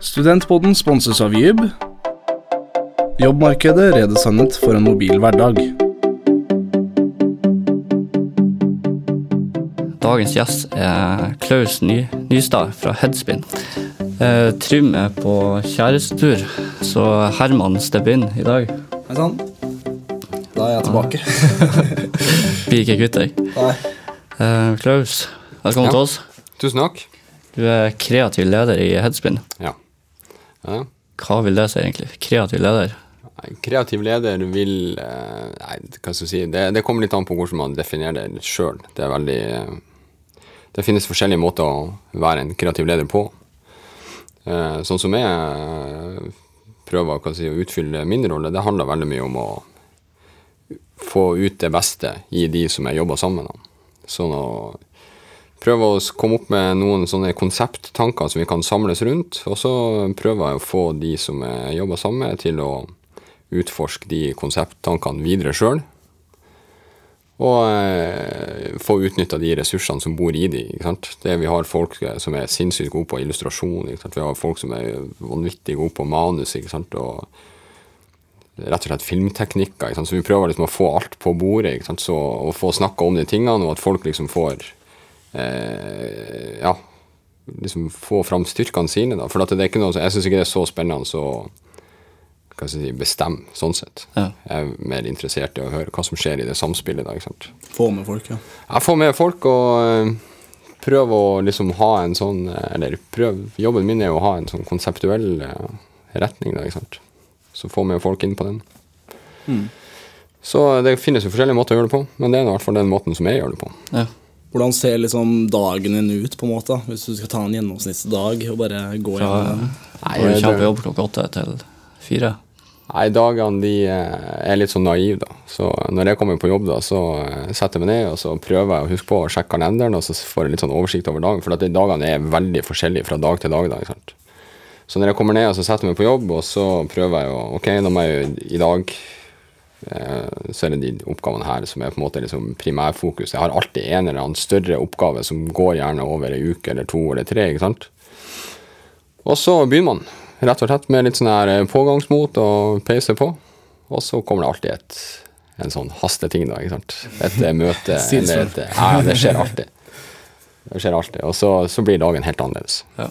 Studentpodden sponses av Jyb. Jobbmarkedet redesignet for en mobil hverdag. Dagens gjest er Klaus Ny Nystad fra Headspin. Eh, Trym er på kjærestetur, så Herman stepper inn i dag. Hei sann. Da er jeg tilbake. Blir ikke kvitt deg. Nei. Eh, Klaus, velkommen Ja. til oss. Tusen takk. Du er kreativ leder i Headspin. Ja. Ja. Hva vil det si, egentlig? Kreativ leder? Kreativ leder vil eh, Nei, hva skal jeg si det, det kommer litt an på hvordan man definerer det sjøl. Det er veldig eh, Det finnes forskjellige måter å være en kreativ leder på. Eh, Sånn som jeg prøver jeg si, å utfylle min rolle, det handler veldig mye om å få ut det beste i de som jeg jobber sammen med. Sånn å prøve å komme opp med noen sånne konsepttanker som vi kan samles rundt, og så prøver jeg å få de som jeg jobber sammen med, til å utforske de konsepttankene videre sjøl. Og eh, få utnytta de ressursene som bor i de. Det Vi har folk eh, som er sinnssykt gode på illustrasjon. Vi har folk som er vanvittig gode på manus. Og rett og slett filmteknikker. Så vi prøver liksom å få alt på bordet. Så, og få snakka om de tingene, og at folk liksom får eh, Ja, liksom få fram styrkene sine. Da. For at det er ikke noe, jeg syns ikke det er så spennende så hva skal jeg si, bestemme, sånn sett. Ja. Jeg er mer interessert i å høre hva som skjer i det samspillet. da, ikke sant? Få med folk, ja. Jeg får med folk og prøve å liksom ha en sånn eh, Eller prøv, jobben min er jo å ha en sånn konseptuell eh, retning, da, ikke sant. Så få med folk inn på den. Så det finnes jo forskjellige måter å gjøre det på, men det er i hvert fall den måten som jeg gjør det på. Ja. Hvordan ser liksom dagen din ut, på en måte? Hvis du skal ta en gjennomsnittsdag og bare gå Fra, gjennom den? Nei, jeg kommer på jobb klokka åtte til fire? Nei, dagene de eh, er litt sånn naive, da. Så når jeg kommer på jobb, da, så eh, setter jeg meg ned og så prøver jeg å huske på å sjekke kalenderen, og så får jeg litt sånn oversikt over dagen. For at de dagene er veldig forskjellige fra dag til dag. da, ikke sant? Så når jeg kommer ned og så setter jeg meg på jobb, og så prøver jeg å Ok, nå må jeg i dag eh, så er det de oppgavene her som er på en måte liksom primærfokus. Jeg har alltid en eller annen større oppgave som går gjerne over ei uke eller to eller tre. ikke sant? Og så begynner man rett og slett med litt sånn her eh, pågangsmot og peiser på. Og så kommer det alltid et, en sånn hasteting, da. ikke sant? Et eh, møte eller et, Ja, det skjer alltid. Det skjer alltid. Og så, så blir dagen helt annerledes. Ja.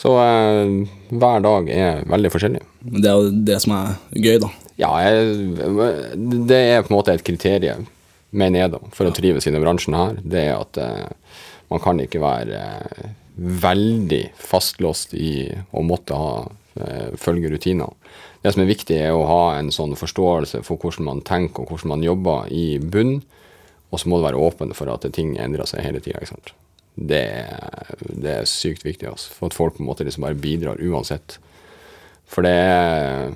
Så eh, hver dag er veldig forskjellig. Men det er jo det som er gøy, da. Ja, jeg, det er på en måte et kriterium, mener jeg, da, for å trives i denne bransjen her. Det er at eh, man kan ikke være eh, veldig fastlåst i å måtte ha, eh, følge rutiner. Det som er viktig, er å ha en sånn forståelse for hvordan man tenker og hvordan man jobber i bunn, og så må du være åpen for at ting endrer seg hele tida. Det, det er sykt viktig, altså, for at folk på en måte liksom bare bidrar uansett. For det er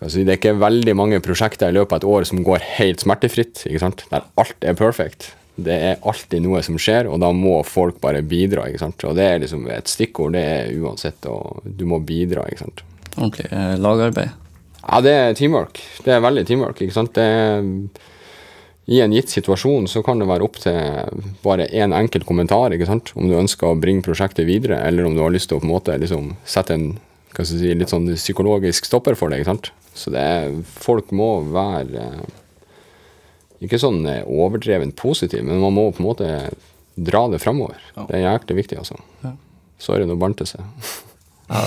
Altså, det er ikke veldig mange prosjekter i løpet av et år som går helt smertefritt, ikke sant? der alt er perfect. Det er alltid noe som skjer, og da må folk bare bidra. ikke sant? Og det er liksom et stikkord, det er uansett, og du må bidra. ikke sant? Ordentlig eh, lagarbeid. Ja, det er teamwork. Det er veldig teamwork. ikke sant? Det I en gitt situasjon så kan det være opp til bare én en enkelt kommentar, ikke sant? om du ønsker å bringe prosjektet videre, eller om du har lyst til å på en måte liksom sette en si, litt sånn psykologisk stopper for det. ikke sant? Så det er, folk må være eh, ikke sånn eh, overdrevent positiv, men man må på en måte dra det framover. Ja. Det er jæklig viktig, altså. Ja. Sorry, nå bandt det seg. Ja,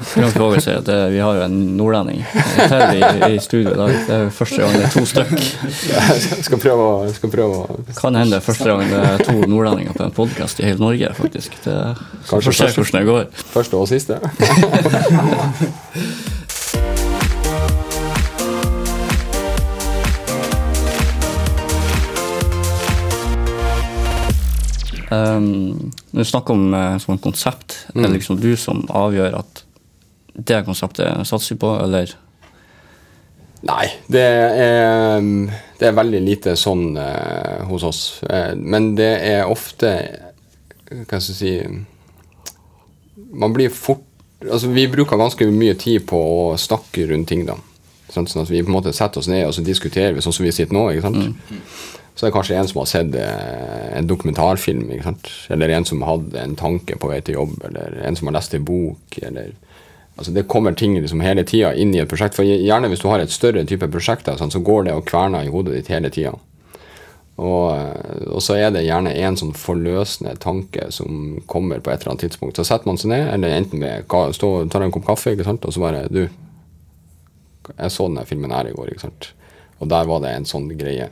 Frank Våger sier at det, vi har jo en nordlending til i, i studio i dag. Det er jo første gang det er to stykk. Jeg skal prøve å, skal prøve å Kan hende første gang det er to nordlendinger på en podkast i hele Norge, faktisk. Det Kanskje Får se hvordan det går. Første og siste. Um, når du snakker om sånn konsept, er det liksom du som avgjør at det konseptet satser vi på, eller Nei, det er, det er veldig lite sånn eh, hos oss. Eh, men det er ofte Hva skal jeg si Man blir fort Altså, vi bruker ganske mye tid på å snakke rundt ting, da. Sånn, sånn at vi på en måte setter oss ned og så diskuterer vi sånn som vi sitter nå. ikke sant? Så er det kanskje en som har sett eh, en dokumentarfilm, eller en som hadde en tanke på vei til jobb, eller en som har lest en bok. eller... Altså Det kommer ting liksom hele tida inn i et prosjekt. For gjerne hvis du har et større type prosjekt, sånn, så går det og kverner i hodet ditt hele tida. Og, eh, og, så er det gjerne en sånn forløsende tanke som kommer på et eller annet tidspunkt. Så setter man seg ned, eller enten ved, stå, tar en kopp kaffe, ikke sant? og så bare Du, jeg så denne filmen her i går, ikke sant? og der var det en sånn greie.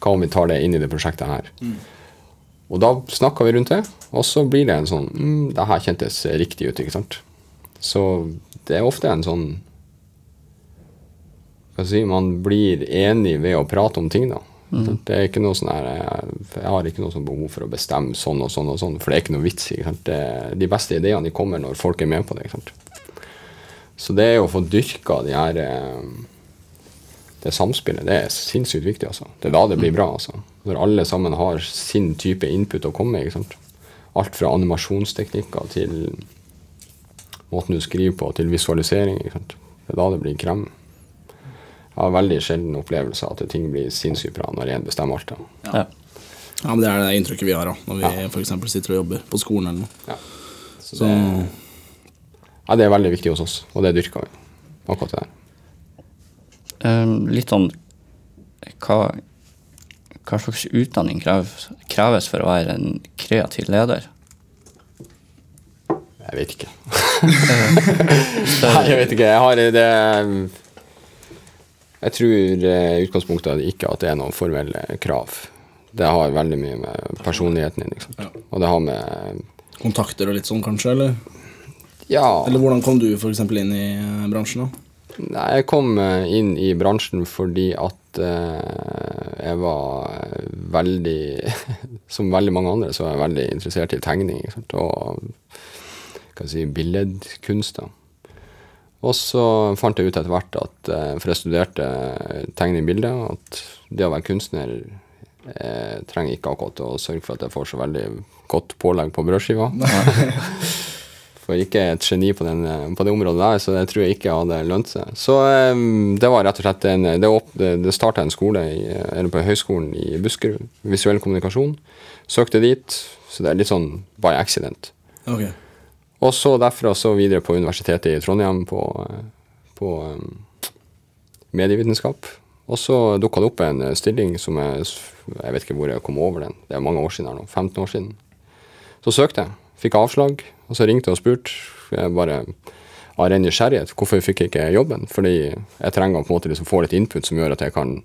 Hva om vi tar det inn i det prosjektet her? Mm. Og da snakker vi rundt det, og så blir det en sånn mm, Det her kjentes riktig ut, ikke sant? Så det er ofte en sånn Hva skal jeg si Man blir enig ved å prate om ting, da. Mm. Det er ikke noe sånn her, Jeg har ikke noe sånn behov for å bestemme sånn og sånn, og sånn, for det er ikke noe vits. Ikke sant? Det, de beste ideene de kommer når folk er med på det. Ikke sant? Så det er å få dyrka de her eh, det samspillet det er sinnssykt viktig. altså. Det er da det blir bra. altså. Når alle sammen har sin type input å komme med. ikke sant? Alt fra animasjonsteknikker til måten du skriver på, til visualisering. ikke sant? Det er da det blir krem. Jeg har veldig sjelden opplevelse av at ting blir sinnssykt bra når én bestemmer alt. Ja. Ja. ja. men Det er det inntrykket vi har da, når vi ja. f.eks. sitter og jobber på skolen eller noe. Ja. Så, Så det, ja, det er veldig viktig hos oss, og det dyrker vi. akkurat det der. Um, litt sånn hva, hva slags utdanning kreves, kreves for å være en kreativ leder? Jeg vet ikke. Nei, jeg vet ikke. Jeg har det Jeg tror i utgangspunktet ikke at det er noen formelle krav. Det har veldig mye med personligheten din, liksom. Ja. Og det har med Kontakter og litt sånn, kanskje? Eller? Ja. Eller hvordan kom du f.eks. inn i bransjen? da? Nei, jeg kom eh, inn i bransjen fordi at uh, jeg var veldig Som veldig mange andre så var jeg veldig interessert i tegning og hva si, billedkunst. Og så fant jeg ut etter hvert at uh, For jeg studerte tegning i bilde, at det å være kunstner jeg trenger ikke akkurat å sørge for at jeg får så veldig godt pålegg på brødskiva. for ikke et geni på, den, på, det området der, så det tror jeg ikke hadde lønt seg. Så um, det var rett og slett en Det, opp, det, det starta en skole i, eller på høyskolen i Buskerud, visuell kommunikasjon. Søkte dit, så det er litt sånn by accident. Okay. Og så derfra så videre på Universitetet i Trondheim på, på um, medievitenskap. Og så dukka det opp en stilling som jeg Jeg vet ikke hvor jeg kom over den. Det er mange år siden her nå. 15 år siden. Så søkte jeg. Fikk avslag. Og så ringte jeg og spurte. Jeg bare av ren nysgjerrighet. Hvorfor fikk jeg ikke jobben? Fordi jeg trenger på en måte liksom få litt input som gjør at jeg kan,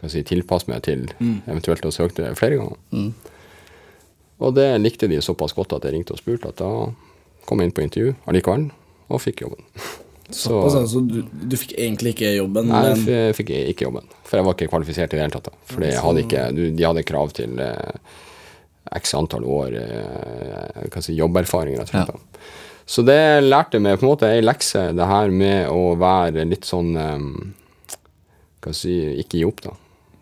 kan si, tilpasse meg til mm. eventuelt å søke det flere ganger. Mm. Og det likte de såpass godt at jeg ringte og spurte at da kom jeg inn på intervju allikevel, og fikk jobben. Så, så du, du, fikk egentlig ikke jobben? Nei, men... jeg fikk ikke jobben. For jeg var ikke kvalifisert i det hele tatt. Fordi For ikke, de hadde krav til eh, x antall år eh, si, jobberfaring. rett og slett. Ja. Så det lærte meg på en måte ei lekse, det her med å være litt sånn um, Hva si Ikke gi opp, da.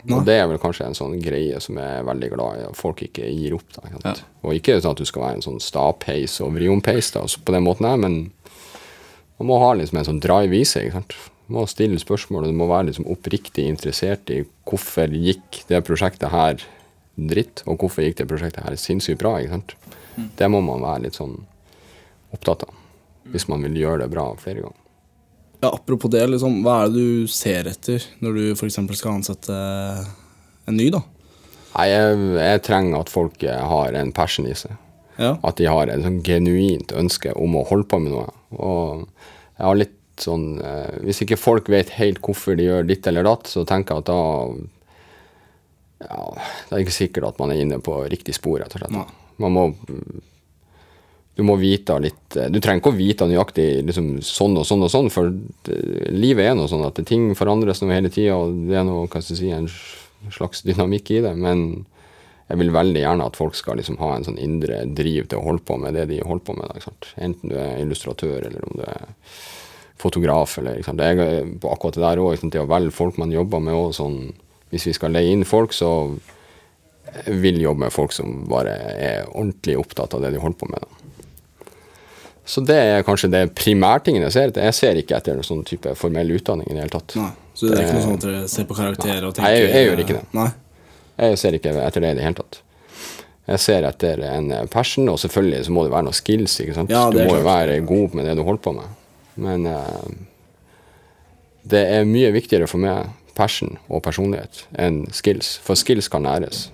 Og det er vel kanskje en sånn greie som jeg er veldig glad i, at folk ikke gir opp. da, ja. Og ikke sånn at du skal være en sånn stapeis og vrionpeis da, på den måten her, men man må ha liksom en sånn drive i seg. ikke sant? Du må stille spørsmål, og du må være liksom oppriktig interessert i hvorfor gikk det prosjektet her dritt, og hvorfor gikk det prosjektet her sinnssykt bra? ikke sant? Mm. Det må man være litt sånn opptatt av hvis man vil gjøre det bra flere ganger. Ja, Apropos det, liksom, hva er det du ser etter når du f.eks. skal ansette en ny? da? Nei, jeg, jeg, trenger at folk har en passion i seg. Ja. At de har et sånn genuint ønske om å holde på med noe. Og jeg har litt sånn eh, Hvis ikke folk vet helt hvorfor de gjør ditt eller datt, så tenker jeg at da ja, Det er ikke sikkert at man er inne på riktig spor, rett og slett. Man må du må vite litt Du trenger ikke å vite nøyaktig liksom, sånn og sånn og sånn, for det, livet er noe sånn at ting forandres noe hele tida, og det er noe, hva skal jeg si, en slags dynamikk i det. Men jeg vil veldig gjerne at folk skal liksom ha en sånn indre driv til å holde på med det de holder på med. Enten du er illustratør, eller om du er fotograf, eller det er, akkurat det der òg, det å velge folk man jobber med òg sånn hvis vi skal leie inn folk, så vil jobbe med folk som bare er ordentlig opptatt av det de holder på med. Så det er kanskje det primærtingen jeg ser. Jeg ser ikke etter noen sånn type formell utdanning i det hele tatt. Nei, Så det er ikke noe sånn at dere ser på karakterer og tenker Nei, jeg, jeg, gjør ikke det. Nei. Jeg ser ikke etter det i det hele tatt. Jeg ser etter en passion, og selvfølgelig så må det være noen skills. ikke sant? Ja, du må jo være god med det du holder på med. Men uh, det er mye viktigere for meg passion og personlighet enn skills. For skills kan læres.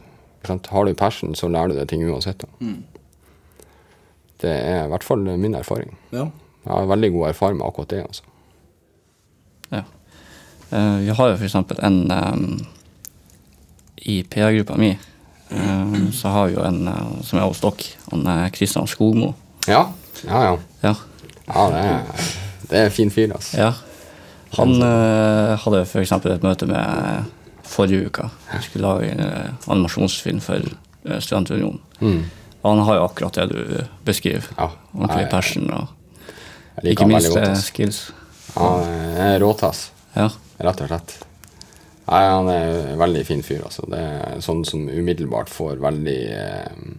Har du passion, så lærer du deg ting uansett. Da. Mm. Det er i hvert fall min erfaring. Ja. Jeg har veldig god erfaring med akkurat det. altså. Ja. Eh, vi har jo for eksempel en um, I PR-gruppa mi um, så har vi jo en som er hos dere, han er Kristian Skogmo. Ja, ja, ja. Ja. ja det, er, det er en fin fyr, altså. ja. Han uh, hadde eksempel et møte med forrige uke. Vi skulle lage en uh, animasjonsfilm for uh, Studentunionen. Mm. Han har jo akkurat det du beskriver. Ja. Ordentlig passion og ikke minst godt. eh, skills. Han er råtass, Ja. rett og slett. Nei, han er en veldig fin fyr, altså. Det er sånn som umiddelbart får veldig eh,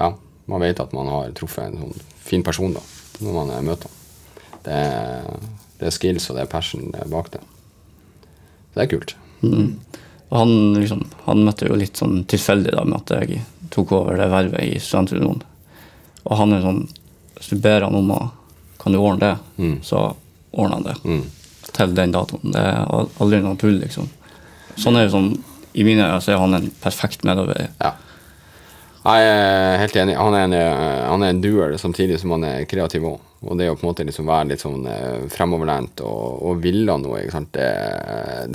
Ja, man vet at man har truffet en sånn fin person da, når man eh, møter ham. Det er, det er skills og det er passion bak det. Det er kult. Mm. Og han, liksom, han møtte jo litt sånn tilfeldig da med at jeg tok over det vervet i Studentunionen. Og han er sånn Hvis du ber han om å Kan du ordne det? Mm. Så ordner han det. Mm. Til den datoen. Det er aldri noe tull, liksom. Sånn er jo sånn I mine øyne så er han en perfekt medarbeider. Ja. Jeg er helt enig. Han er en, eh, han er en doer samtidig som han er kreativ òg. Og det å på en måte liksom være litt sånn eh, fremoverlent og, og ville noe, ikke sant? Det,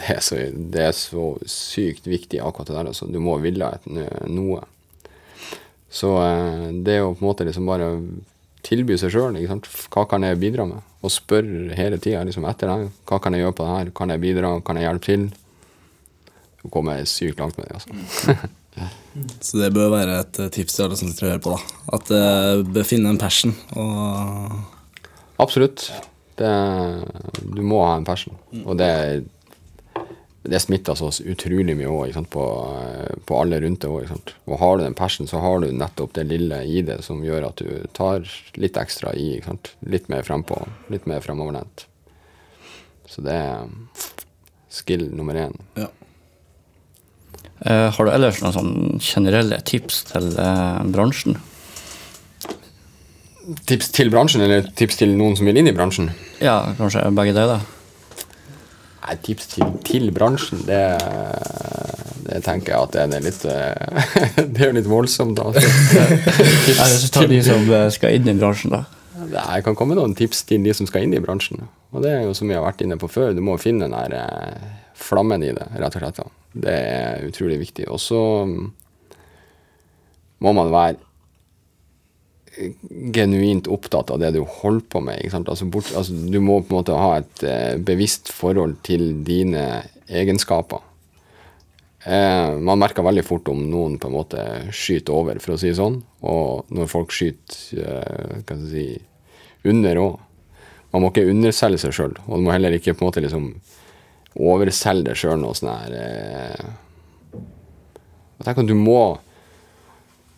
det, er så, det er så sykt viktig akkurat det der. Altså. Du må ville et, noe. Så eh, det å på en måte liksom bare tilby seg sjøl, hva kan jeg bidra med? Og spørre hele tida liksom etter det. Hva kan jeg gjøre på det her? Kan jeg bidra? Kan jeg hjelpe til? Du kommer sykt langt med det, altså. Så det bør være et eh, tips til alle som sitter og hører på. da. At det bør finne en passion. Og Absolutt. Det, du må ha en passion. Og det, det smitter så utrolig mye òg på, på alle rundt deg òg. Og har du den passion, så har du nettopp det lille i det som gjør at du tar litt ekstra i. Litt mer frempå, litt mer framoverlent. Så det er skill nummer én. ja. Eh, har du ellers noen sånn generelle tips til eh, bransjen? Tips til bransjen, eller tips til noen som vil inn i bransjen? Ja, kanskje begge deler? Nei, tips til, til bransjen, det, det tenker jeg at det er litt eh, Det er jo litt voldsomt, da. Ja, hvis du tar de som skal inn i bransjen, da. Det kan komme noen tips til de som skal inn i bransjen. Og det er jo som vi har vært inne på før, du må finne den der flammen i det, rett og slett. da. Det er utrolig viktig. Og så mm, må man være genuint opptatt av det du holder på med. Altså bort, altså du må på en måte ha et eh, bevisst forhold til dine egenskaper. Eh, man merker veldig fort om noen på en måte skyter over, for å si det sånn. Og når folk skyter eh, skal si, under òg. Man må ikke underselge seg sjøl, og du må heller ikke på en måte liksom overselge deg sjøl noe sånn her eh, Jeg tenker at du må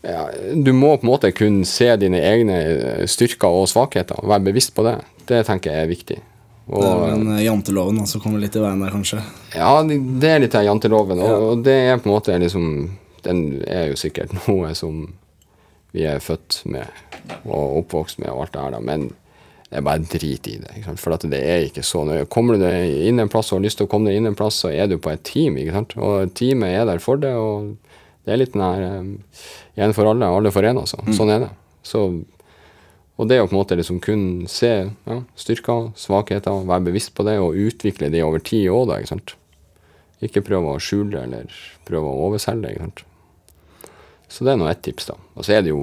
ja, Du må på en måte kunne se dine egne eh, styrker og svakheter, og være bevisst på det. Det tenker jeg er viktig. Og, Det er den eh, janteloven som kommer litt i veien der, kanskje. ja, det er litt av janteloven, og, og det er på en måte liksom Den er jo sikkert noe som vi er født med og oppvokst med og alt det her, da, men det er bare drit i det. For det er ikke så nøye. Kommer du deg inn en plass og har lyst til å komme deg inn en plass, så er du på et team, ikke sant. Og teamet er der for det, og det er litt den her én en for alle, alle for en, altså. Sånn er det. Så og det å på en måte liksom kun se ja, styrker, svakheter, være bevisst på det og utvikle det over tid òg, da. ikke sant? Ikke prøve å skjule det eller prøve å overselge ikke sant? Så det er nå ett tips, da. Og så er det jo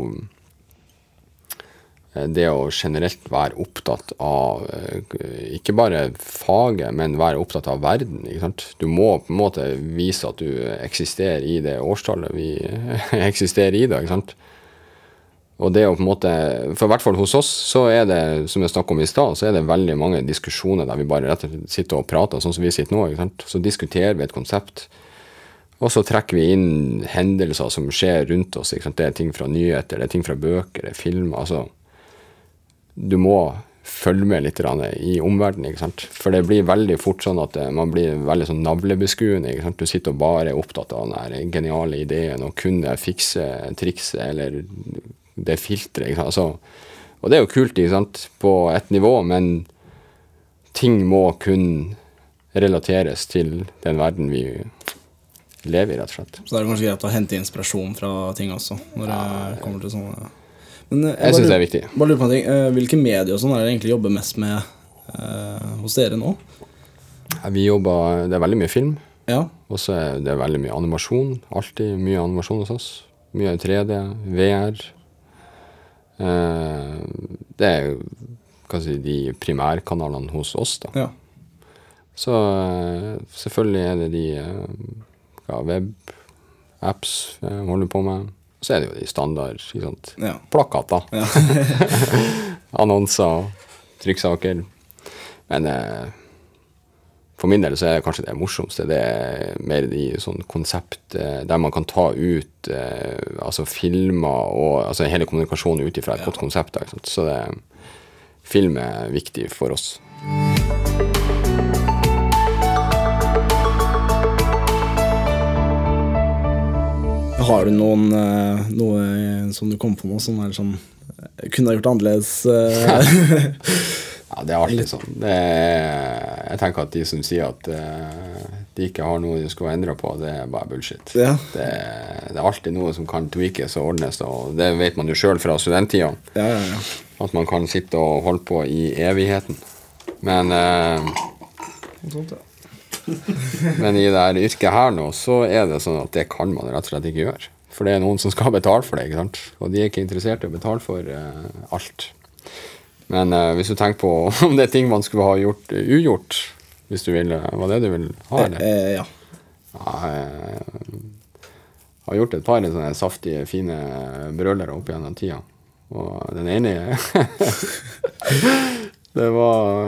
det å generelt være opptatt av eh, ikke bare faget, men være opptatt av verden. ikke sant? Du må på en måte vise at du eksisterer i det årstallet vi eksisterer i, da. ikke sant? Og det å på en måte, For i hvert fall hos oss så er det som jeg snakket om i stad, så er det veldig mange diskusjoner der vi bare rett og slett sitter og prater, sånn som vi sitter nå. ikke sant? Så diskuterer vi et konsept. Og så trekker vi inn hendelser som skjer rundt oss. ikke sant? Det er ting fra nyheter, det er ting fra bøker, det er filmer. altså Du må følge med litt i omverdenen. ikke sant? For det blir veldig fort sånn at eh, man blir veldig sånn navlebeskuende. ikke sant? Du sitter og bare er opptatt av den geniale ideen og kunne fikse trikset eller det filteret. ikke sant? Altså, og det er jo kult ikke sant? på et nivå, men ting må kun relateres til den verden vi lever i, rett og slett. Så det er kanskje greit å hente inspirasjon fra ting også, når det kommer til sånne Men jeg Jeg bare syns det er viktig. Bare lurer på en ting. eh, Hvilke medier og sånn er det egentlig jobber mest med eh, hos dere nå? Vi jobber Det er veldig mye film. Ja. Og så er det veldig mye animasjon. Alltid mye animasjon hos oss. Mye 3D, VR. Eh, det er hva si, de primærkanalene hos oss, da. ja. Så eh, selvfølgelig er det de eh, ja, web-apps jeg holder på med. Og så er det jo de standard? Ja. plakater. Ja. Annonser, trykksaker. Men eh, for min del så er det kanskje det morsomste. Det er mer de sånn konsept eh, der man kan ta ut eh, altså filmer og altså hele kommunikasjonen ut ifra et godt konsept. Så det, film er viktig for oss. Har du noen eh, noe som du kom på nå som er sånn eh, Kunne ha gjort annerledes? eh? Ja, det er alltid sånn. Det er, jeg tenker at de som sier at eh, de ikke har noe de skulle endra på, det er bare bullshit. Ja. Det, det er alltid noe som kan tweakes og ordnes, og det vet man jo sjøl fra studenttida. ja, ja, ja. At man kan sitte og holde på i evigheten. Men, eh, sånt, ja. men i det her yrket her nå, så er det sånn at det kan man rett og slett ikke gjøre. For det er noen som skal betale for det, ikke sant? og de er ikke interessert i å betale for uh, alt. Men uh, hvis du tenker på om det er ting man skulle ha gjort uh, ugjort, hvis du vil, eh, var det du vil ha, eller? Eh, ja. Jeg har gjort et par sånne saftige, fine brølere opp gjennom tida. Og den ene Det var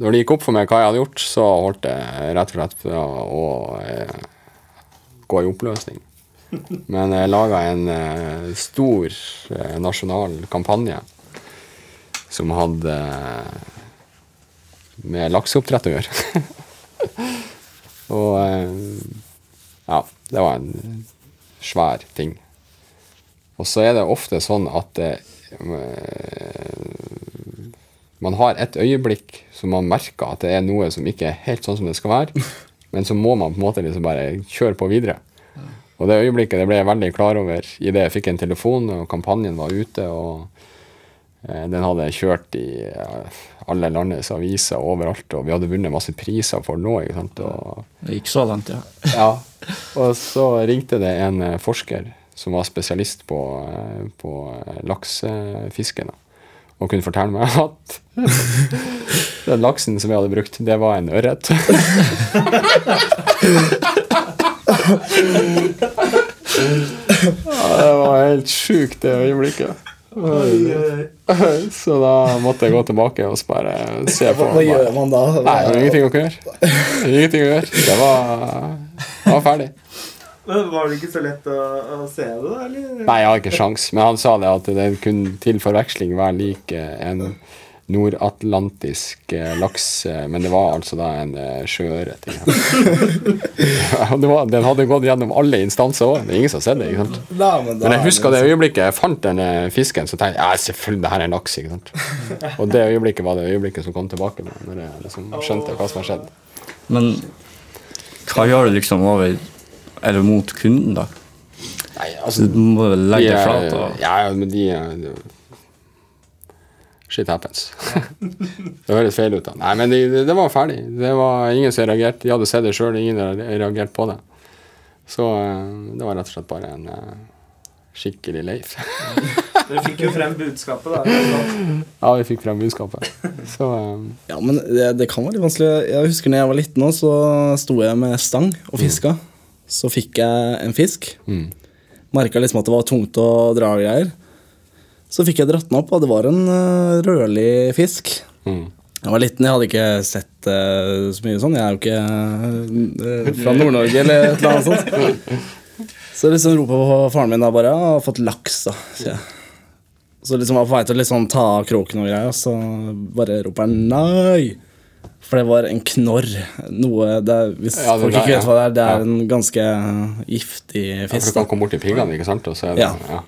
Når det gikk opp for meg hva jeg hadde gjort, så holdt jeg rett og slett på å eh, gå i oppløsning. Men jeg laga en eh, stor eh, nasjonal kampanje som hadde eh, med lakseoppdrett å gjøre. Og eh, ja, det var en svær ting. Og så er det ofte sånn at eh, man har et øyeblikk som man merker at det er noe som ikke er helt sånn som det skal være, men så må man på en måte liksom bare kjøre på videre. Og det øyeblikket det ble jeg veldig klar over idet jeg fikk en telefon og kampanjen var ute. og eh, Den hadde kjørt i eh, alle landets aviser overalt, og vi hadde vunnet masse priser for nå. ikke sant? Og, Det gikk så langt, ja. ja. Og så ringte det en eh, forsker som var spesialist på, på laksefiske, da, og kunne fortelle meg at den laksen som jeg hadde brukt, det var en ørret. ja, det var helt sjukt, det øyeblikket. Så da måtte jeg gå tilbake og bare se på. Hva gjør man da? Nei, ingenting å gjøre. Ingenting å gjøre. Det var, det var ferdig. Men Var det ikke så lett å, å se det, da? eller? Nei, jeg har ikke sjans, men han sa det at det kunne til forveksling være lik en nordatlantisk eh, laks, eh, men det var altså da en eh, sjøørret. Den hadde gått gjennom alle instanser òg. Det er ingen som har sett det. ikke sant? Nei, men, da Men er jeg husker det øyeblikket jeg fant den fisken, så tenkte jeg ja, selvfølgelig, det her er en laks. ikke sant? Og det øyeblikket var det øyeblikket som kom tilbake med, når jeg liksom skjønte hva som har skjedd. Men hva gjør du liksom over Eller mot kunden, da? Nei, altså, du må legge De deg flat og Ja, ja, men de er- Shit happens. det høres feil ut. da. Nei, men det, det var ferdig. Det var ingen som reagerte. De hadde sett det sjøl, ingen hadde reagert på det. Så eh, det var rett og slett bare en eh, skikkelig leif. Dere fikk jo frem budskapet, da. ja, vi fikk frem budskapet. Så um. Ja, men det, det kan være litt vanskelig. Jeg husker når jeg var liten, òg, så sto jeg med stang og fiska. Så fikk jeg en fisk. mm. Merka liksom at det var tungt å dra og greier. Så fikk jeg dratt den opp, og det var en øh, rødlig fisk. Mm. Jeg var liten, jeg hadde ikke sett uh, så mye sånn. Jeg er jo ikke uh, fra Nord-Norge eller et eller annet sånt. Så liksom ropa på faren min da bare ja, 'Jeg har fått laks', da. Så, jeg. Så liksom var på vei til å liksom ta av kroken og greier, og så bare roper han nei. For det var en knorr. Noe det er, Hvis Ja, folk ikke vet hva det er, det er en ganske giftig Ja, for fisk. du kan komme bort til piggene, ikke sant? Og så er det, Ja.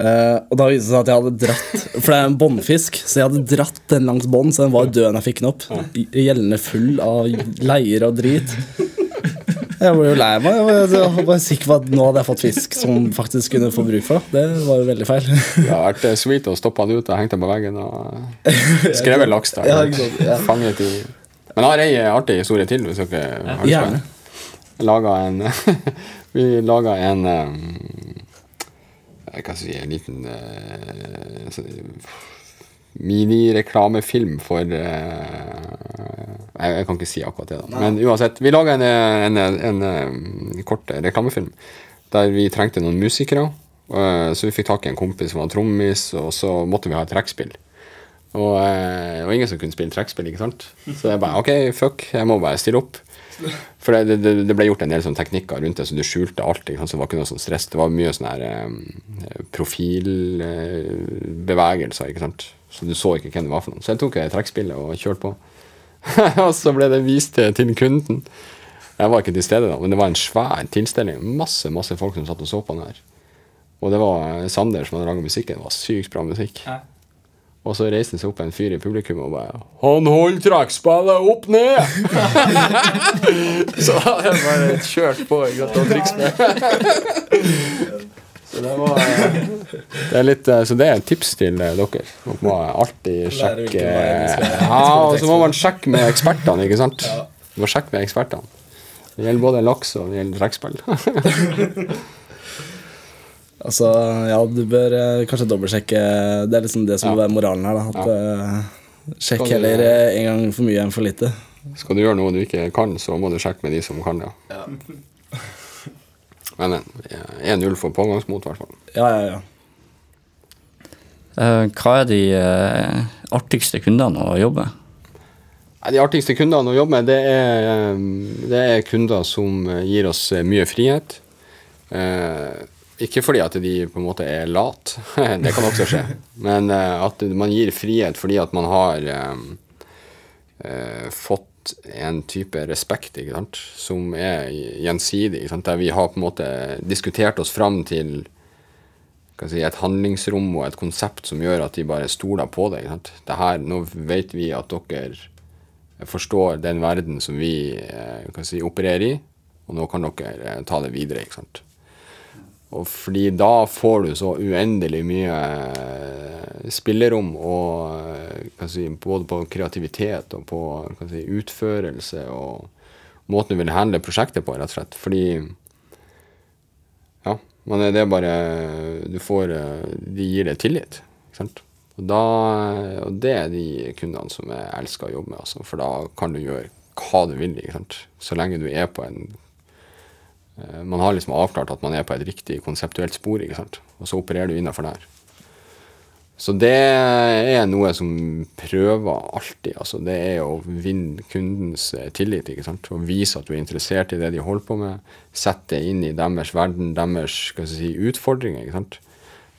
Eh, og da viste det seg at jeg hadde dratt For det er en båndfisk, så jeg hadde dratt den langs bånd, så den var død da jeg fikk den opp. Gjellende full av leir og drit. Jeg ble jo lei meg. Jeg var, bare sikker på at nå hadde jeg fått fisk som faktisk kunne få bruk for det. Det var jo veldig feil. Det har vært eh, sweet å stoppe det ut og hengt den på veggen og skrevet laks der. Ja. Fanget i Men jeg har ei artig historie til, hvis dere har lyst til det. Laga en Vi laga en um, Jeg si en liten så- minireklamefilm for eh, jeg, kan ikke si akkurat det, da. Men uansett. Vi laga en, en, en, en kort reklamefilm der vi trengte noen musikere. eh, så vi fikk tak i en kompis som var trommis, og så måtte vi ha et trekkspill. Og eh, det var ingen som kunne spille trekkspill, ikke sant? Så jeg bare ok, fuck, jeg må bare stille opp. For det, det, det ble gjort en del sånne teknikker rundt det, så du skjulte alt. Ikke sant? Så det var ikke noe sånn stress. Det var mye sånne her um, profilbevegelser, ikke sant. Så du så ikke hvem det var for noen. Så jeg tok trekkspillet og kjørte på. og så ble det vist til, til kunden. Jeg var ikke til stede da, men det var en svær tilstelning. Masse masse folk som satt og så på den her. Og det var Sander som hadde laga musikken. Det var sykt bra musikk. Ja. Og så reiste det seg opp en fyr i publikum og bare 'Han holder trekkspillet opp ned!' så da hadde jeg bare kjørt på ikke å og triksspill. Så det var det er litt, eh, Så det er et tips til eh, dere. Man må alltid sjekke man Ja, og så må man sjekke med ekspertene, ikke sant? Du må sjekke med ekspertene. Det gjelder både laks og det gjelder trekkspill. Altså, ja, du bør eh, kanskje dobbeltsjekke Det er liksom det som Ja. må være moralen her. da At eh, Sjekk du- heller eh, en gang for mye enn for lite. Skal du gjøre noe du ikke kan, så må du sjekke med de som kan det. Men eh, 1-0 for pågangsmot, i hvert fall. Ja, ja, ja. Eh, hva er de eh, artigste kundene å jobbe med? De artigste kundene å jobbe med, det er, eh, det er kunder som eh, gir oss eh, mye frihet. Eh, ikke fordi at de på en måte er lat, det kan også skje. Men eh, at man gir frihet fordi at man har eh, en type respekt ikke sant? som er gjensidig. Ikke sant? Der vi har på en måte diskutert oss fram til si, et handlingsrom og et konsept som gjør at de bare stoler på. Ikke sant? Det her, nå vet vi at dere forstår den verden som vi eh, si, opererer i, og nå kan dere eh, ta det videre. ikke sant? Og fordi da får du så uendelig mye eh, spillerom og eh, si, både på kreativitet og på si, utførelse og måten du vil handle prosjektet på, rett og slett. Fordi ja, men det er bare Du får eh, De gir deg tillit. Ikke sant? Og, da, og det er de kundene som jeg elsker å jobbe med, altså, for da kan du gjøre hva du vil. Ikke sant? Så lenge du er på en Man har liksom avklart at man er på et riktig konseptuelt spor, ikke sant? og så opererer du innafor der. Så det er noe som prøver alltid. altså Det er å vinne kundens eh, tillit. ikke sant? Og vise at du er interessert i det de holder på med. Sette det inn i deres verden, deres skal jeg si, utfordringer. ikke sant?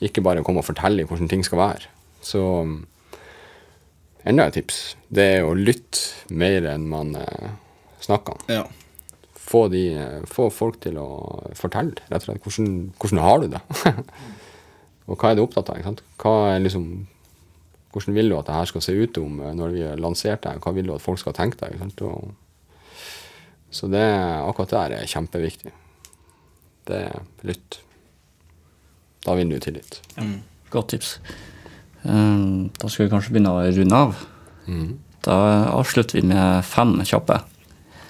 Ikke bare komme og fortelle hvordan ting skal være. Så enda et tips. Det er å lytte mer enn man eh, snakker. ja. Få, de, få folk til å fortelle, rett og slett. Hvordan, hvordan har du det? Og hva er du opptatt av? liksom, hvordan vil du at det her skal se ut om eh, når vi har lansert det? Hva vil du at folk skal tenke deg? Og, så det, akkurat der er kjempeviktig. Det er lytt. Da vinner du tillit. Godt tips. Eh, da skal vi kanskje begynne å runde av. Da avslutter vi med fem kjappe.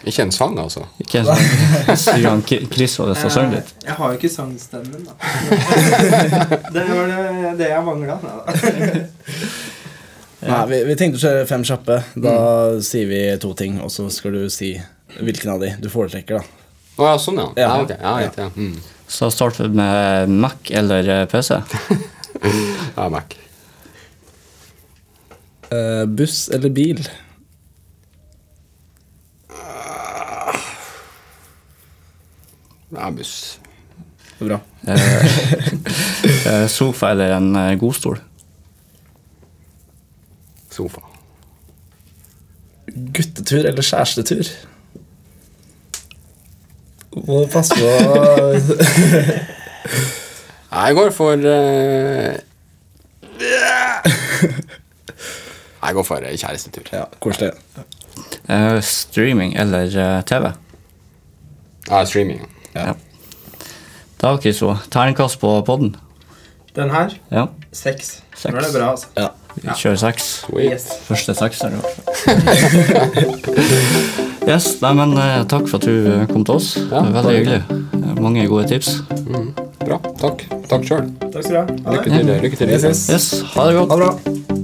Ikke en sang, altså. Ikke en sang. Ki- Chris og det skal synge litt. Jeg har jo ikke sangstemmen, da. det var det, det jeg mangla. Nei, vi, vi tenkte å kjøre fem kjappe. Da sier vi to ting, og så skal du si hvilken av de du foretrekker. da Å ja, sånn ja. ja. Ja. okay. Ja, ja. Mm. Så starter vi med Mac eller eh, PC. ja Mac. Uh, buss eller bil? Ja, buss. Det er bra. sofa eller en eh, godstol. Sofa. Guttetur eller kjærestetur? Må passe på Jeg går for eh, Jeg går for eh, kjærestetur. Ja, koselig. Uh, streaming eller uh, TV? Ja, streaming. Ja. Da, Kristo, terningkast på podden. Den her, Ja, seks. Seks. Nå er det bra, altså. Ja. vi kjører seks. Yes. Første sekser. i hvert fall. yes, nei, men eh, takk for at du eh, kom til oss. Ja, Veldig hyggelig. Eh, Mange gode tips. Bra. Takk. Takk sjøl. Lykke til. Lykke til. Yes, yes. Yes, ha det godt. Ha det bra.